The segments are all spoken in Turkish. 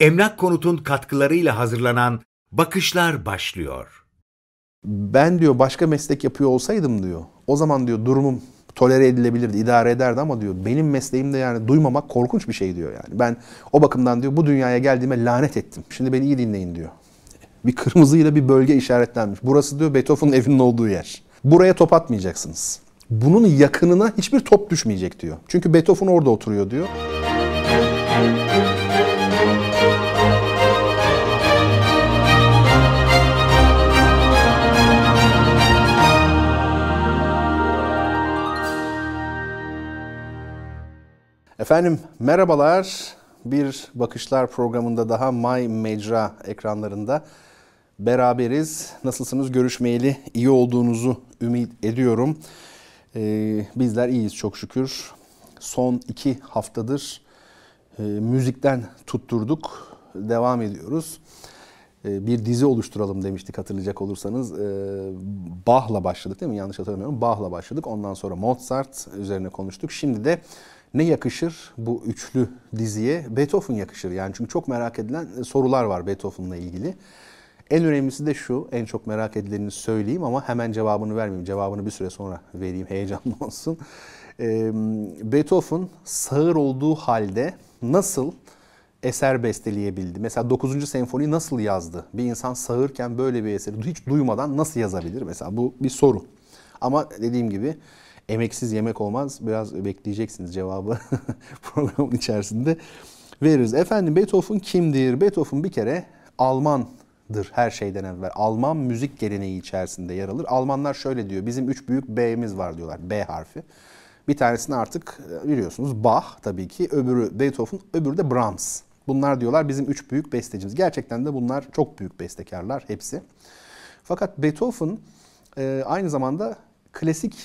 Emlak Konut'un katkılarıyla hazırlanan Bakışlar başlıyor. Ben diyor başka meslek yapıyor olsaydım diyor. O zaman diyor durumum tolere edilebilirdi, idare ederdi ama diyor benim mesleğimde yani duymamak korkunç bir şey diyor yani. Ben o bakımdan diyor bu dünyaya geldiğime lanet ettim. Şimdi beni iyi dinleyin diyor. Bir kırmızıyla bir bölge işaretlenmiş. Burası diyor Beethoven'ın evinin olduğu yer. Buraya top atmayacaksınız. Bunun yakınına hiçbir top düşmeyecek diyor. Çünkü Beethoven orada oturuyor diyor. Efendim merhabalar. Bir Bakışlar programında daha My Mecra ekranlarında beraberiz. Nasılsınız? Görüşmeyeli iyi olduğunuzu ümit ediyorum. Ee, bizler iyiyiz çok şükür. Son iki haftadır e, müzikten tutturduk. Devam ediyoruz. E, bir dizi oluşturalım demiştik hatırlayacak olursanız. E, Bach'la başladık değil mi? Yanlış hatırlamıyorum. Bach'la başladık. Ondan sonra Mozart üzerine konuştuk. Şimdi de ne yakışır bu üçlü diziye? Beethoven yakışır yani çünkü çok merak edilen sorular var Beethoven'la ilgili. En önemlisi de şu, en çok merak edilenini söyleyeyim ama hemen cevabını vermeyeyim. Cevabını bir süre sonra vereyim, heyecanlı olsun. Beethoven sağır olduğu halde nasıl eser besteleyebildi? Mesela 9. senfoni nasıl yazdı? Bir insan sağırken böyle bir eseri hiç duymadan nasıl yazabilir? Mesela bu bir soru. Ama dediğim gibi emeksiz yemek olmaz. Biraz bekleyeceksiniz cevabı programın içerisinde veririz. Efendim Beethoven kimdir? Beethoven bir kere Almandır her şeyden evvel. Alman müzik geleneği içerisinde yer alır. Almanlar şöyle diyor. Bizim üç büyük B'miz var diyorlar. B harfi. Bir tanesini artık e, biliyorsunuz Bach tabii ki. Öbürü Beethoven, öbürü de Brahms. Bunlar diyorlar bizim üç büyük bestecimiz. Gerçekten de bunlar çok büyük bestekarlar hepsi. Fakat Beethoven e, aynı zamanda klasik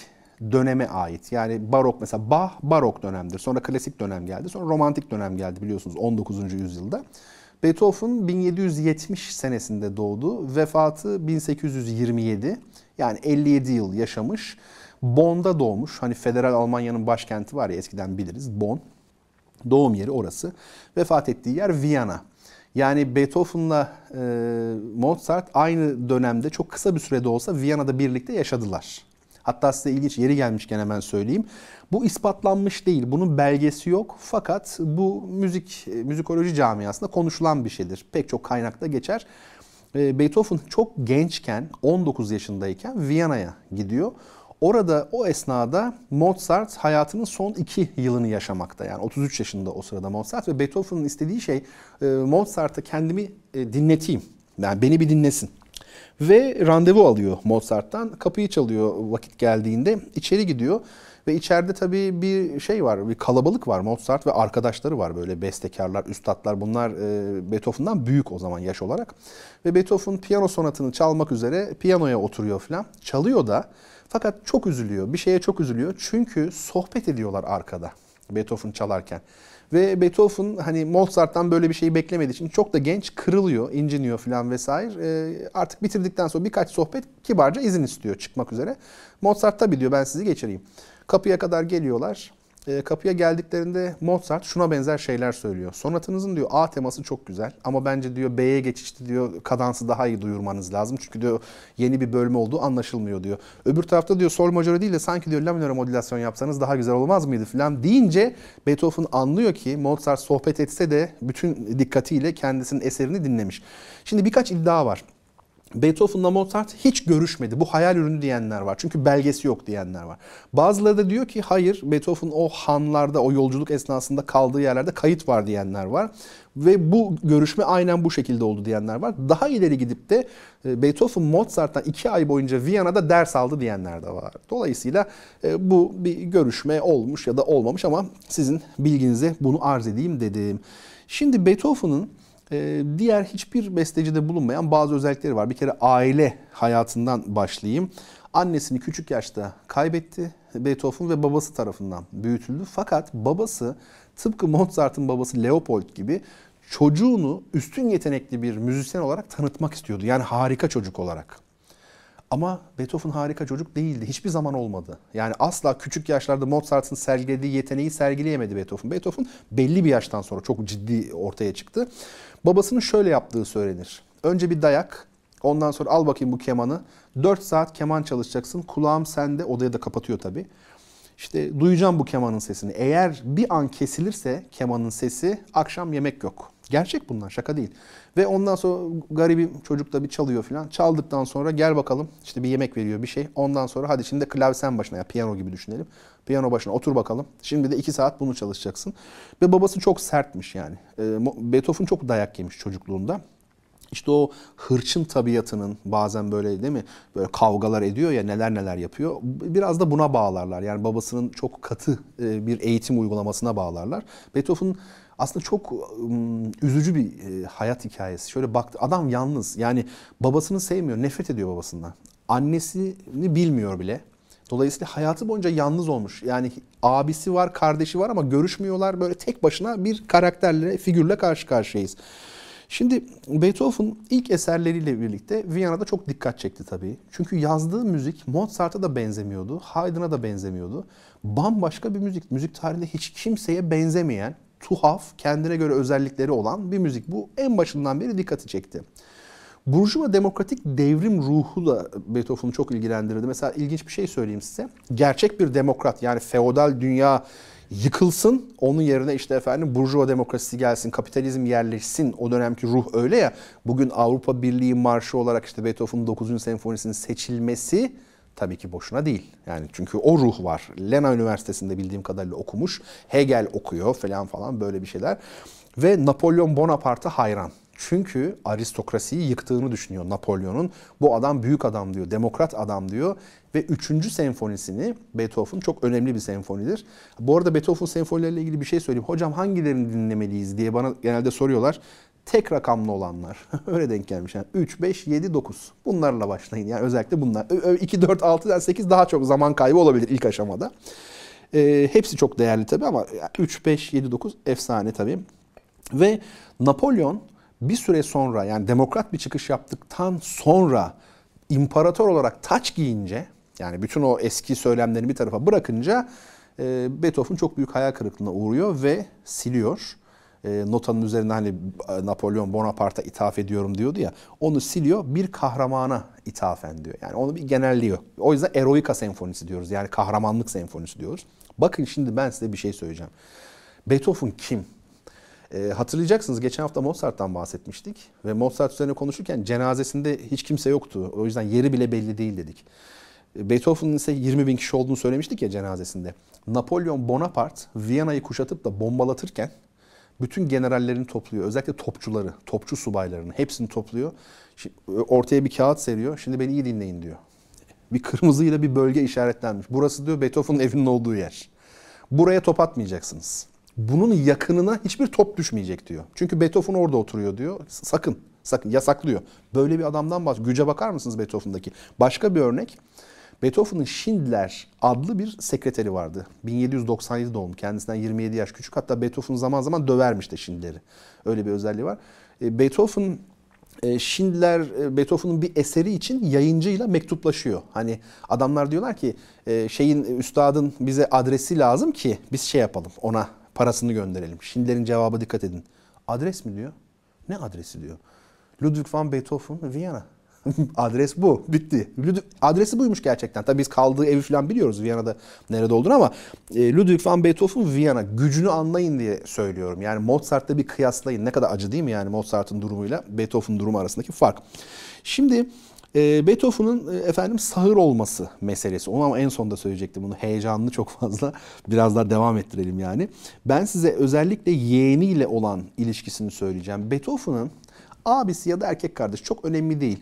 döneme ait. Yani barok mesela Bach barok dönemdir. Sonra klasik dönem geldi. Sonra romantik dönem geldi biliyorsunuz 19. yüzyılda. Beethoven 1770 senesinde doğdu. Vefatı 1827. Yani 57 yıl yaşamış. Bonn'da doğmuş. Hani federal Almanya'nın başkenti var ya eskiden biliriz. Bonn. Doğum yeri orası. Vefat ettiği yer Viyana. Yani Beethoven'la e, Mozart aynı dönemde çok kısa bir sürede olsa Viyana'da birlikte yaşadılar. Hatta size ilginç yeri gelmişken hemen söyleyeyim. Bu ispatlanmış değil. Bunun belgesi yok. Fakat bu müzik müzikoloji camiasında konuşulan bir şeydir. Pek çok kaynakta geçer. Ee, Beethoven çok gençken 19 yaşındayken Viyana'ya gidiyor. Orada o esnada Mozart hayatının son iki yılını yaşamakta. Yani 33 yaşında o sırada Mozart ve Beethoven'ın istediği şey e, Mozart'a kendimi e, dinleteyim. Yani beni bir dinlesin. Ve randevu alıyor Mozart'tan. Kapıyı çalıyor vakit geldiğinde. içeri gidiyor. Ve içeride tabii bir şey var, bir kalabalık var. Mozart ve arkadaşları var böyle bestekarlar, üstadlar. Bunlar e, Beethoven'dan büyük o zaman yaş olarak. Ve Beethoven piyano sonatını çalmak üzere piyanoya oturuyor falan. Çalıyor da fakat çok üzülüyor. Bir şeye çok üzülüyor. Çünkü sohbet ediyorlar arkada Beethoven çalarken. Ve Beethoven hani Mozart'tan böyle bir şeyi beklemediği için çok da genç kırılıyor, inciniyor falan vesaire. E, artık bitirdikten sonra birkaç sohbet kibarca izin istiyor çıkmak üzere. Mozart tabii diyor ben sizi geçireyim. Kapıya kadar geliyorlar. E, kapıya geldiklerinde Mozart şuna benzer şeyler söylüyor. Sonatınızın diyor A teması çok güzel ama bence diyor B'ye geçişte diyor kadansı daha iyi duyurmanız lazım. Çünkü diyor yeni bir bölme olduğu anlaşılmıyor diyor. Öbür tarafta diyor sol majörü değil de sanki diyor la minöre modülasyon yapsanız daha güzel olmaz mıydı falan deyince Beethoven anlıyor ki Mozart sohbet etse de bütün dikkatiyle kendisinin eserini dinlemiş. Şimdi birkaç iddia var. Beethoven'la Mozart hiç görüşmedi. Bu hayal ürünü diyenler var. Çünkü belgesi yok diyenler var. Bazıları da diyor ki hayır Beethoven o hanlarda, o yolculuk esnasında kaldığı yerlerde kayıt var diyenler var. Ve bu görüşme aynen bu şekilde oldu diyenler var. Daha ileri gidip de e, Beethoven Mozart'tan iki ay boyunca Viyana'da ders aldı diyenler de var. Dolayısıyla e, bu bir görüşme olmuş ya da olmamış ama sizin bilginize bunu arz edeyim dedim. Şimdi Beethoven'ın ee, diğer hiçbir bestecide bulunmayan bazı özellikleri var. Bir kere aile hayatından başlayayım. Annesini küçük yaşta kaybetti Beethoven ve babası tarafından büyütüldü. Fakat babası tıpkı Mozart'ın babası Leopold gibi çocuğunu üstün yetenekli bir müzisyen olarak tanıtmak istiyordu. Yani harika çocuk olarak. Ama Beethoven harika çocuk değildi. Hiçbir zaman olmadı. Yani asla küçük yaşlarda Mozart'ın sergilediği yeteneği sergileyemedi Beethoven. Beethoven belli bir yaştan sonra çok ciddi ortaya çıktı. Babasının şöyle yaptığı söylenir. Önce bir dayak, ondan sonra al bakayım bu kemanı. 4 saat keman çalışacaksın. Kulağım sende. Odaya da kapatıyor tabii. İşte duyacağım bu kemanın sesini. Eğer bir an kesilirse kemanın sesi akşam yemek yok. Gerçek bunlar şaka değil. Ve ondan sonra garibim çocuk da bir çalıyor falan. Çaldıktan sonra gel bakalım işte bir yemek veriyor bir şey. Ondan sonra hadi şimdi klavsen başına ya piyano gibi düşünelim. Piyano başına otur bakalım. Şimdi de iki saat bunu çalışacaksın. Ve babası çok sertmiş yani. Beethoven çok dayak yemiş çocukluğunda. İşte o hırçın tabiatının bazen böyle değil mi böyle kavgalar ediyor ya neler neler yapıyor. Biraz da buna bağlarlar. Yani babasının çok katı e, bir eğitim uygulamasına bağlarlar. Beethoven aslında çok üzücü bir e, hayat hikayesi. Şöyle baktı adam yalnız yani babasını sevmiyor nefret ediyor babasından. Annesini bilmiyor bile. Dolayısıyla hayatı boyunca yalnız olmuş. Yani abisi var, kardeşi var ama görüşmüyorlar. Böyle tek başına bir karakterle, figürle karşı karşıyayız. Şimdi Beethoven ilk eserleriyle birlikte Viyana'da çok dikkat çekti tabii. Çünkü yazdığı müzik Mozart'a da benzemiyordu, Haydn'a da benzemiyordu. Bambaşka bir müzik. Müzik tarihinde hiç kimseye benzemeyen, tuhaf, kendine göre özellikleri olan bir müzik. Bu en başından beri dikkati çekti. Burjuva demokratik devrim ruhu da Beethoven'ı çok ilgilendirdi. Mesela ilginç bir şey söyleyeyim size. Gerçek bir demokrat yani feodal dünya yıkılsın. Onun yerine işte efendim burjuva demokrasisi gelsin, kapitalizm yerleşsin. O dönemki ruh öyle ya. Bugün Avrupa Birliği marşı olarak işte Beethoven'ın 9. senfonisinin seçilmesi tabii ki boşuna değil. Yani çünkü o ruh var. Lena Üniversitesi'nde bildiğim kadarıyla okumuş. Hegel okuyor falan falan böyle bir şeyler. Ve Napolyon Bonaparte'a hayran. Çünkü aristokrasiyi yıktığını düşünüyor Napolyon'un. Bu adam büyük adam diyor, demokrat adam diyor. Ve 3. senfonisini Beethoven çok önemli bir senfonidir. Bu arada Beethoven senfonileriyle ilgili bir şey söyleyeyim. Hocam hangilerini dinlemeliyiz diye bana genelde soruyorlar. Tek rakamlı olanlar. Öyle denk gelmiş. Yani 3, 5, 7, 9. Bunlarla başlayın. Yani özellikle bunlar. 2, 4, 6, 8 daha çok zaman kaybı olabilir ilk aşamada. E, hepsi çok değerli tabii ama 3, 5, 7, 9 efsane tabii. Ve Napolyon bir süre sonra yani demokrat bir çıkış yaptıktan sonra imparator olarak taç giyince yani bütün o eski söylemlerini bir tarafa bırakınca e, Beethoven çok büyük hayal kırıklığına uğruyor ve siliyor. E, notanın üzerinde hani e, Napolyon Bonaparte'a ithaf ediyorum diyordu ya. Onu siliyor bir kahramana ithafen diyor. Yani onu bir genelliyor. O yüzden Eroika senfonisi diyoruz. Yani kahramanlık senfonisi diyoruz. Bakın şimdi ben size bir şey söyleyeceğim. Beethoven kim? E, hatırlayacaksınız geçen hafta Mozart'tan bahsetmiştik. Ve Mozart üzerine konuşurken cenazesinde hiç kimse yoktu. O yüzden yeri bile belli değil dedik. E, Beethoven'ın ise 20 bin kişi olduğunu söylemiştik ya cenazesinde. Napolyon Bonaparte Viyana'yı kuşatıp da bombalatırken bütün generallerini topluyor. Özellikle topçuları, topçu subaylarını hepsini topluyor. Ortaya bir kağıt seriyor. Şimdi beni iyi dinleyin diyor. Bir kırmızıyla bir bölge işaretlenmiş. Burası diyor Beethoven'ın evinin olduğu yer. Buraya top atmayacaksınız bunun yakınına hiçbir top düşmeyecek diyor. Çünkü Beethoven orada oturuyor diyor. Sakın, sakın yasaklıyor. Böyle bir adamdan bahsediyor. Güce bakar mısınız Beethoven'daki? Başka bir örnek. Beethoven'ın Schindler adlı bir sekreteri vardı. 1797 doğum. Kendisinden 27 yaş küçük. Hatta Beethoven zaman zaman dövermiş de Schindler'i. Öyle bir özelliği var. E, Beethoven e, Schindler e, Beethoven'ın bir eseri için yayıncıyla mektuplaşıyor. Hani adamlar diyorlar ki şeyin üstadın bize adresi lazım ki biz şey yapalım ona parasını gönderelim. Schindler'in cevabı dikkat edin. Adres mi diyor? Ne adresi diyor? Ludwig van Beethoven, Viyana. Adres bu. Bitti. Adresi buymuş gerçekten. Tabii biz kaldığı evi falan biliyoruz Viyana'da nerede olduğunu ama e, Ludwig van Beethoven Viyana. Gücünü anlayın diye söylüyorum. Yani Mozart'ta bir kıyaslayın. Ne kadar acı değil mi yani Mozart'ın durumuyla Beethoven durumu arasındaki fark. Şimdi e, Beethoven'ın e, efendim sağır olması meselesi. Onu ama en sonda söyleyecektim bunu. Heyecanlı çok fazla. Biraz daha devam ettirelim yani. Ben size özellikle yeğeniyle olan ilişkisini söyleyeceğim. Beethoven'ın abisi ya da erkek kardeş çok önemli değil.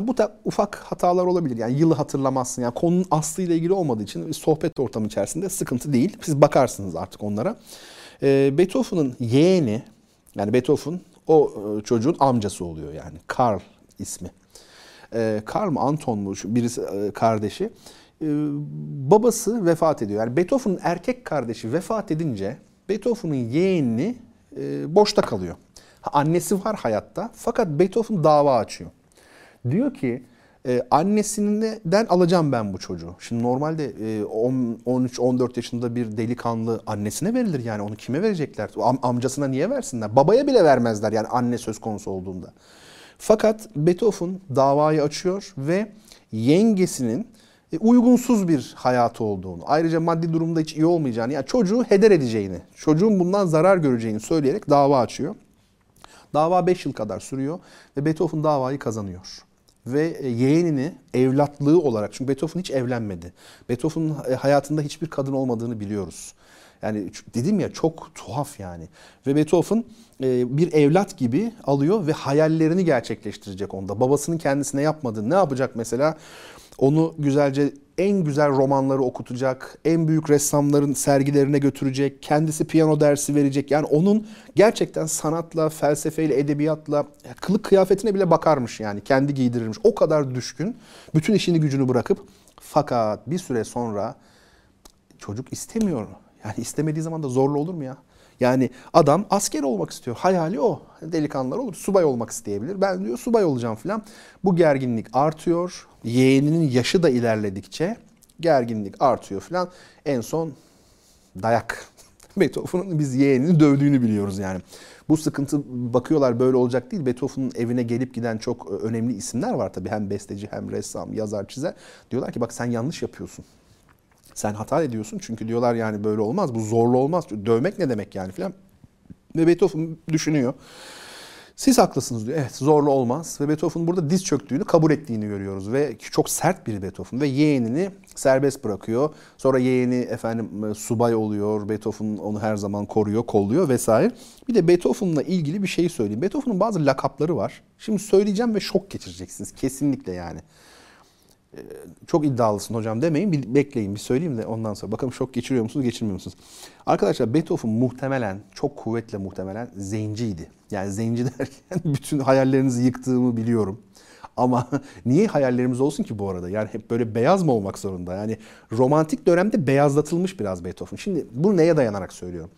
Bu da ufak hatalar olabilir. Yani yılı hatırlamazsın. Yani konunun aslıyla ilgili olmadığı için sohbet ortamı içerisinde sıkıntı değil. Siz bakarsınız artık onlara. E, Beethoven'ın yeğeni yani Beethoven o e, çocuğun amcası oluyor yani. Karl ismi e, Karl mı Anton mu birisi e, kardeşi e, babası vefat ediyor. Yani Beethoven'ın erkek kardeşi vefat edince Beethoven'ın yeğeni e, boşta kalıyor. Annesi var hayatta fakat Beethoven dava açıyor. Diyor ki Ee, annesinden alacağım ben bu çocuğu. Şimdi normalde e, 13-14 yaşında bir delikanlı annesine verilir yani onu kime verecekler? Am- amcasına niye versinler? Babaya bile vermezler yani anne söz konusu olduğunda. Fakat Beethoven davayı açıyor ve yengesinin e, uygunsuz bir hayatı olduğunu, ayrıca maddi durumda hiç iyi olmayacağını, yani çocuğu heder edeceğini, çocuğun bundan zarar göreceğini söyleyerek dava açıyor. Dava 5 yıl kadar sürüyor ve Beethoven davayı kazanıyor. Ve e, yeğenini evlatlığı olarak, çünkü Beethoven hiç evlenmedi. Beethoven'ın e, hayatında hiçbir kadın olmadığını biliyoruz. Yani dedim ya çok tuhaf yani. Ve Beethoven bir evlat gibi alıyor ve hayallerini gerçekleştirecek onda. Babasının kendisine yapmadığı ne yapacak mesela? Onu güzelce en güzel romanları okutacak, en büyük ressamların sergilerine götürecek, kendisi piyano dersi verecek. Yani onun gerçekten sanatla, felsefeyle, edebiyatla, kılık kıyafetine bile bakarmış yani. Kendi giydirirmiş. O kadar düşkün. Bütün işini gücünü bırakıp fakat bir süre sonra çocuk istemiyor. Yani istemediği zaman da zorlu olur mu ya? Yani adam asker olmak istiyor. Hayali o. Delikanlılar olur. Subay olmak isteyebilir. Ben diyor subay olacağım falan. Bu gerginlik artıyor. Yeğeninin yaşı da ilerledikçe gerginlik artıyor falan. En son dayak. Beethoven'ın biz yeğenini dövdüğünü biliyoruz yani. Bu sıkıntı bakıyorlar böyle olacak değil. Beethoven'ın evine gelip giden çok önemli isimler var tabii. Hem besteci hem ressam, yazar, çizer. Diyorlar ki bak sen yanlış yapıyorsun. Sen hata ediyorsun çünkü diyorlar yani böyle olmaz. Bu zorlu olmaz. Dövmek ne demek yani filan. Ve Beethoven düşünüyor. Siz haklısınız diyor. Evet zorlu olmaz. Ve Beethoven burada diz çöktüğünü kabul ettiğini görüyoruz. Ve çok sert bir Beethoven. Ve yeğenini serbest bırakıyor. Sonra yeğeni efendim e, subay oluyor. Beethoven onu her zaman koruyor, kolluyor vesaire. Bir de Beethoven'la ilgili bir şey söyleyeyim. Beethoven'ın bazı lakapları var. Şimdi söyleyeceğim ve şok geçireceksiniz. Kesinlikle yani. Ee, çok iddialısın hocam demeyin. Bir bekleyin bir söyleyeyim de ondan sonra. Bakalım şok geçiriyor musunuz geçirmiyor musunuz? Arkadaşlar Beethoven muhtemelen çok kuvvetle muhtemelen zenciydi. Yani zenci derken bütün hayallerinizi yıktığımı biliyorum. Ama niye hayallerimiz olsun ki bu arada? Yani hep böyle beyaz mı olmak zorunda? Yani romantik dönemde beyazlatılmış biraz Beethoven. Şimdi bunu neye dayanarak söylüyorum?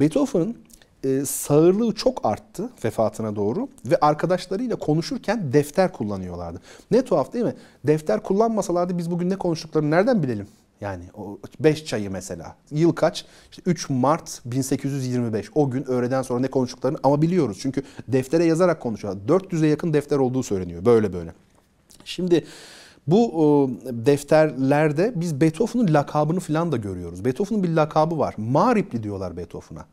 Beethoven'ın e, sağırlığı çok arttı vefatına doğru ve arkadaşlarıyla konuşurken defter kullanıyorlardı. Ne tuhaf değil mi? Defter kullanmasalardı biz bugün ne konuştuklarını nereden bilelim? Yani o 5 çayı mesela. Yıl kaç? İşte 3 Mart 1825. O gün öğleden sonra ne konuştuklarını ama biliyoruz. Çünkü deftere yazarak konuşuyorlar. 400'e yakın defter olduğu söyleniyor. Böyle böyle. Şimdi bu defterlerde biz Beethoven'ın lakabını falan da görüyoruz. Beethoven'ın bir lakabı var. Maripli diyorlar Beethoven'a.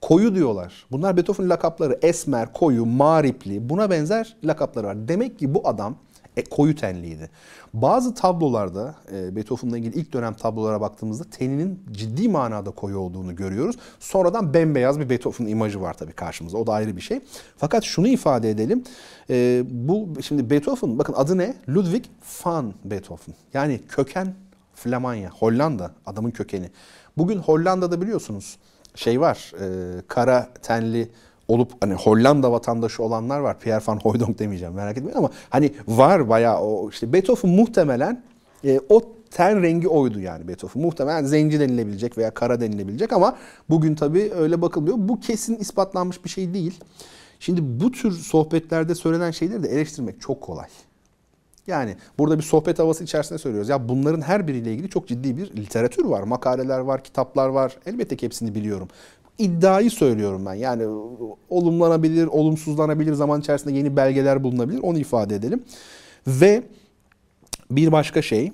Koyu diyorlar. Bunlar Beethoven lakapları. Esmer, koyu, maripli buna benzer lakapları var. Demek ki bu adam e, koyu tenliydi. Bazı tablolarda e, Beethoven'la ilgili ilk dönem tablolara baktığımızda teninin ciddi manada koyu olduğunu görüyoruz. Sonradan bembeyaz bir Beethoven imajı var tabii karşımızda. O da ayrı bir şey. Fakat şunu ifade edelim. E, bu şimdi Beethoven bakın adı ne? Ludwig van Beethoven. Yani köken Flamanya, Hollanda adamın kökeni. Bugün Hollanda'da biliyorsunuz şey var. E, kara tenli olup hani Hollanda vatandaşı olanlar var. Pierre van Hooydonk demeyeceğim merak etmeyin ama hani var bayağı o işte Beethoven muhtemelen e, o ten rengi oydu yani Beethoven. Muhtemelen zenci denilebilecek veya kara denilebilecek ama bugün tabii öyle bakılmıyor. Bu kesin ispatlanmış bir şey değil. Şimdi bu tür sohbetlerde söylenen şeyleri de eleştirmek çok kolay. Yani burada bir sohbet havası içerisinde söylüyoruz. Ya bunların her biriyle ilgili çok ciddi bir literatür var. Makaleler var, kitaplar var. Elbette ki hepsini biliyorum. İddiayı söylüyorum ben. Yani olumlanabilir, olumsuzlanabilir, zaman içerisinde yeni belgeler bulunabilir. Onu ifade edelim. Ve bir başka şey,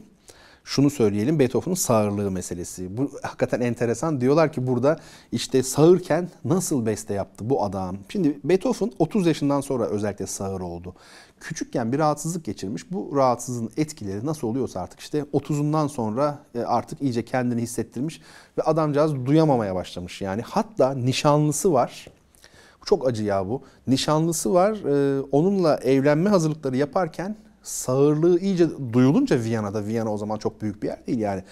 şunu söyleyelim Beethoven'ın sağırlığı meselesi. Bu hakikaten enteresan. Diyorlar ki burada işte sağırken nasıl beste yaptı bu adam? Şimdi Beethoven 30 yaşından sonra özellikle sağır oldu küçükken bir rahatsızlık geçirmiş. Bu rahatsızlığın etkileri nasıl oluyorsa artık işte 30'undan sonra e, artık iyice kendini hissettirmiş ve adamcağız duyamamaya başlamış. Yani hatta nişanlısı var. Çok acı ya bu. Nişanlısı var. E, onunla evlenme hazırlıkları yaparken sağırlığı iyice duyulunca Viyana'da, Viyana o zaman çok büyük bir yer değil yani.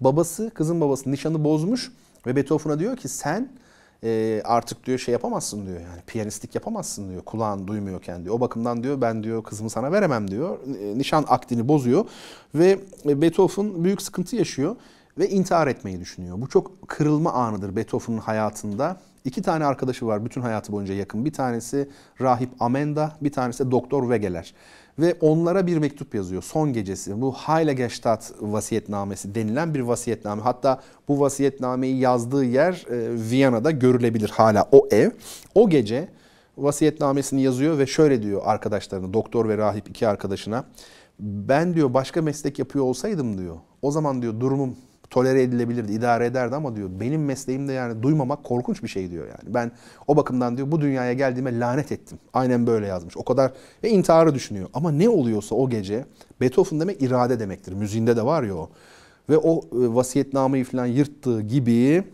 Babası, kızın babası nişanı bozmuş ve Beethoven'a diyor ki sen e, artık diyor şey yapamazsın diyor yani piyanistlik yapamazsın diyor kulağın duymuyorken diyor. O bakımdan diyor ben diyor kızımı sana veremem diyor. E, nişan akdini bozuyor ve Beethoven büyük sıkıntı yaşıyor ve intihar etmeyi düşünüyor. Bu çok kırılma anıdır Beethoven'ın hayatında. İki tane arkadaşı var bütün hayatı boyunca yakın. Bir tanesi rahip Amenda, bir tanesi Doktor Wegeler. Ve onlara bir mektup yazıyor son gecesi. Bu Heiligestadt vasiyetnamesi denilen bir vasiyetname. Hatta bu vasiyetnameyi yazdığı yer e, Viyana'da görülebilir hala o ev. O gece vasiyetnamesini yazıyor ve şöyle diyor arkadaşlarına, doktor ve rahip iki arkadaşına. Ben diyor başka meslek yapıyor olsaydım diyor. O zaman diyor durumum tolere edilebilirdi, idare ederdi ama diyor benim mesleğimde yani duymamak korkunç bir şey diyor yani. Ben o bakımdan diyor bu dünyaya geldiğime lanet ettim. Aynen böyle yazmış. O kadar ve intiharı düşünüyor. Ama ne oluyorsa o gece Beethoven demek irade demektir. Müziğinde de var ya o. Ve o e, vasiyetnameyi falan yırttığı gibi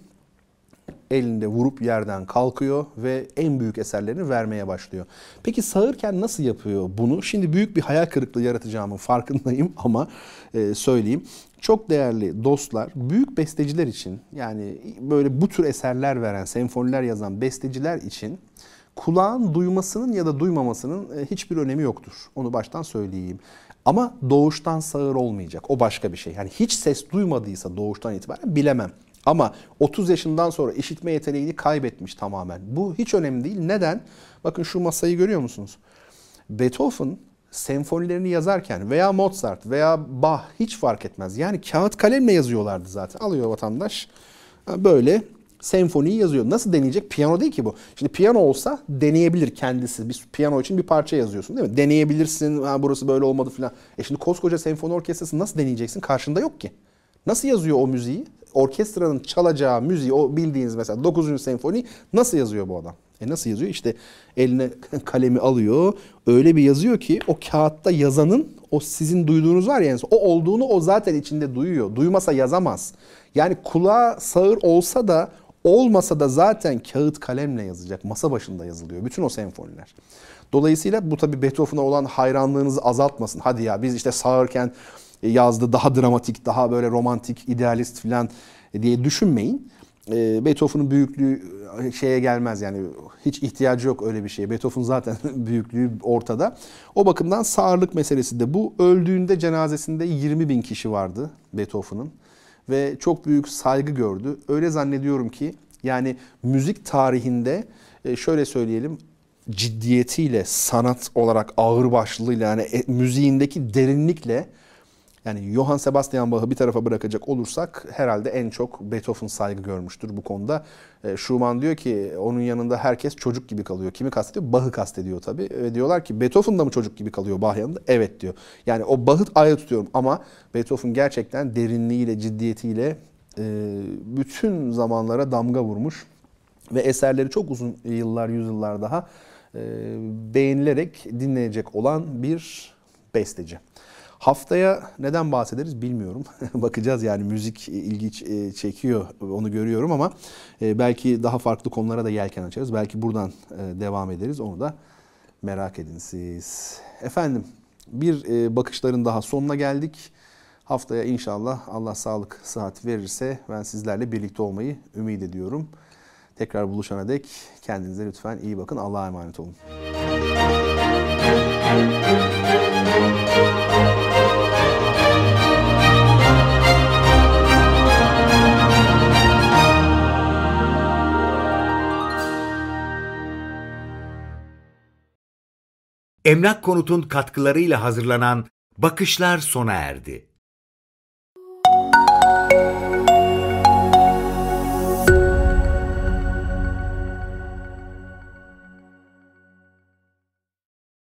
elinde vurup yerden kalkıyor ve en büyük eserlerini vermeye başlıyor. Peki sağırken nasıl yapıyor bunu? Şimdi büyük bir hayal kırıklığı yaratacağımın farkındayım ama e, söyleyeyim. Çok değerli dostlar, büyük besteciler için yani böyle bu tür eserler veren, senfoniler yazan besteciler için kulağın duymasının ya da duymamasının e, hiçbir önemi yoktur. Onu baştan söyleyeyim. Ama doğuştan sağır olmayacak. O başka bir şey. Yani hiç ses duymadıysa doğuştan itibaren bilemem. Ama 30 yaşından sonra işitme yeteneğini kaybetmiş tamamen. Bu hiç önemli değil. Neden? Bakın şu masayı görüyor musunuz? Beethoven senfonilerini yazarken veya Mozart veya Bach hiç fark etmez. Yani kağıt kalemle yazıyorlardı zaten. Alıyor vatandaş böyle senfoniyi yazıyor. Nasıl deneyecek? Piyano değil ki bu. Şimdi piyano olsa deneyebilir kendisi. Bir piyano için bir parça yazıyorsun değil mi? Deneyebilirsin. Ha, burası böyle olmadı falan. E şimdi koskoca senfoni orkestrası nasıl deneyeceksin? Karşında yok ki. Nasıl yazıyor o müziği? Orkestranın çalacağı müziği, o bildiğiniz mesela 9. senfoni nasıl yazıyor bu adam? E nasıl yazıyor? İşte eline kalemi alıyor. Öyle bir yazıyor ki o kağıtta yazanın o sizin duyduğunuz var ya o olduğunu o zaten içinde duyuyor. Duymasa yazamaz. Yani kulağa sağır olsa da olmasa da zaten kağıt kalemle yazacak. Masa başında yazılıyor bütün o senfoniler. Dolayısıyla bu tabi Beethoven'a olan hayranlığınızı azaltmasın. Hadi ya biz işte sağırken yazdı daha dramatik, daha böyle romantik, idealist falan diye düşünmeyin. Ee, Beethoven'ın büyüklüğü e, şeye gelmez yani hiç ihtiyacı yok öyle bir şeye. Beethoven zaten büyüklüğü ortada. O bakımdan sağırlık meselesi de bu. Öldüğünde cenazesinde 20 bin kişi vardı Beethoven'ın ve çok büyük saygı gördü. Öyle zannediyorum ki yani müzik tarihinde e, şöyle söyleyelim ciddiyetiyle, sanat olarak ağırbaşlılığıyla yani e, müziğindeki derinlikle yani Johann Sebastian Bach'ı bir tarafa bırakacak olursak herhalde en çok Beethoven saygı görmüştür bu konuda. E, Schumann diyor ki onun yanında herkes çocuk gibi kalıyor. Kimi kastediyor? Bach'ı kastediyor tabii. Ve diyorlar ki Beethoven da mı çocuk gibi kalıyor Bach yanında? Evet diyor. Yani o Bach'ı ayrı tutuyorum ama Beethoven gerçekten derinliğiyle, ciddiyetiyle e, bütün zamanlara damga vurmuş. Ve eserleri çok uzun yıllar, yüzyıllar daha e, beğenilerek dinleyecek olan bir besteci. Haftaya neden bahsederiz bilmiyorum. Bakacağız yani müzik ilgi e, çekiyor onu görüyorum ama e, belki daha farklı konulara da yelken açarız. Belki buradan e, devam ederiz onu da merak edin siz. Efendim bir bakışların daha sonuna geldik. Haftaya inşallah Allah sağlık sıhhat verirse ben sizlerle birlikte olmayı ümit ediyorum. Tekrar buluşana dek kendinize lütfen iyi bakın. Allah'a emanet olun. Emlak Konut'un katkılarıyla hazırlanan Bakışlar sona erdi.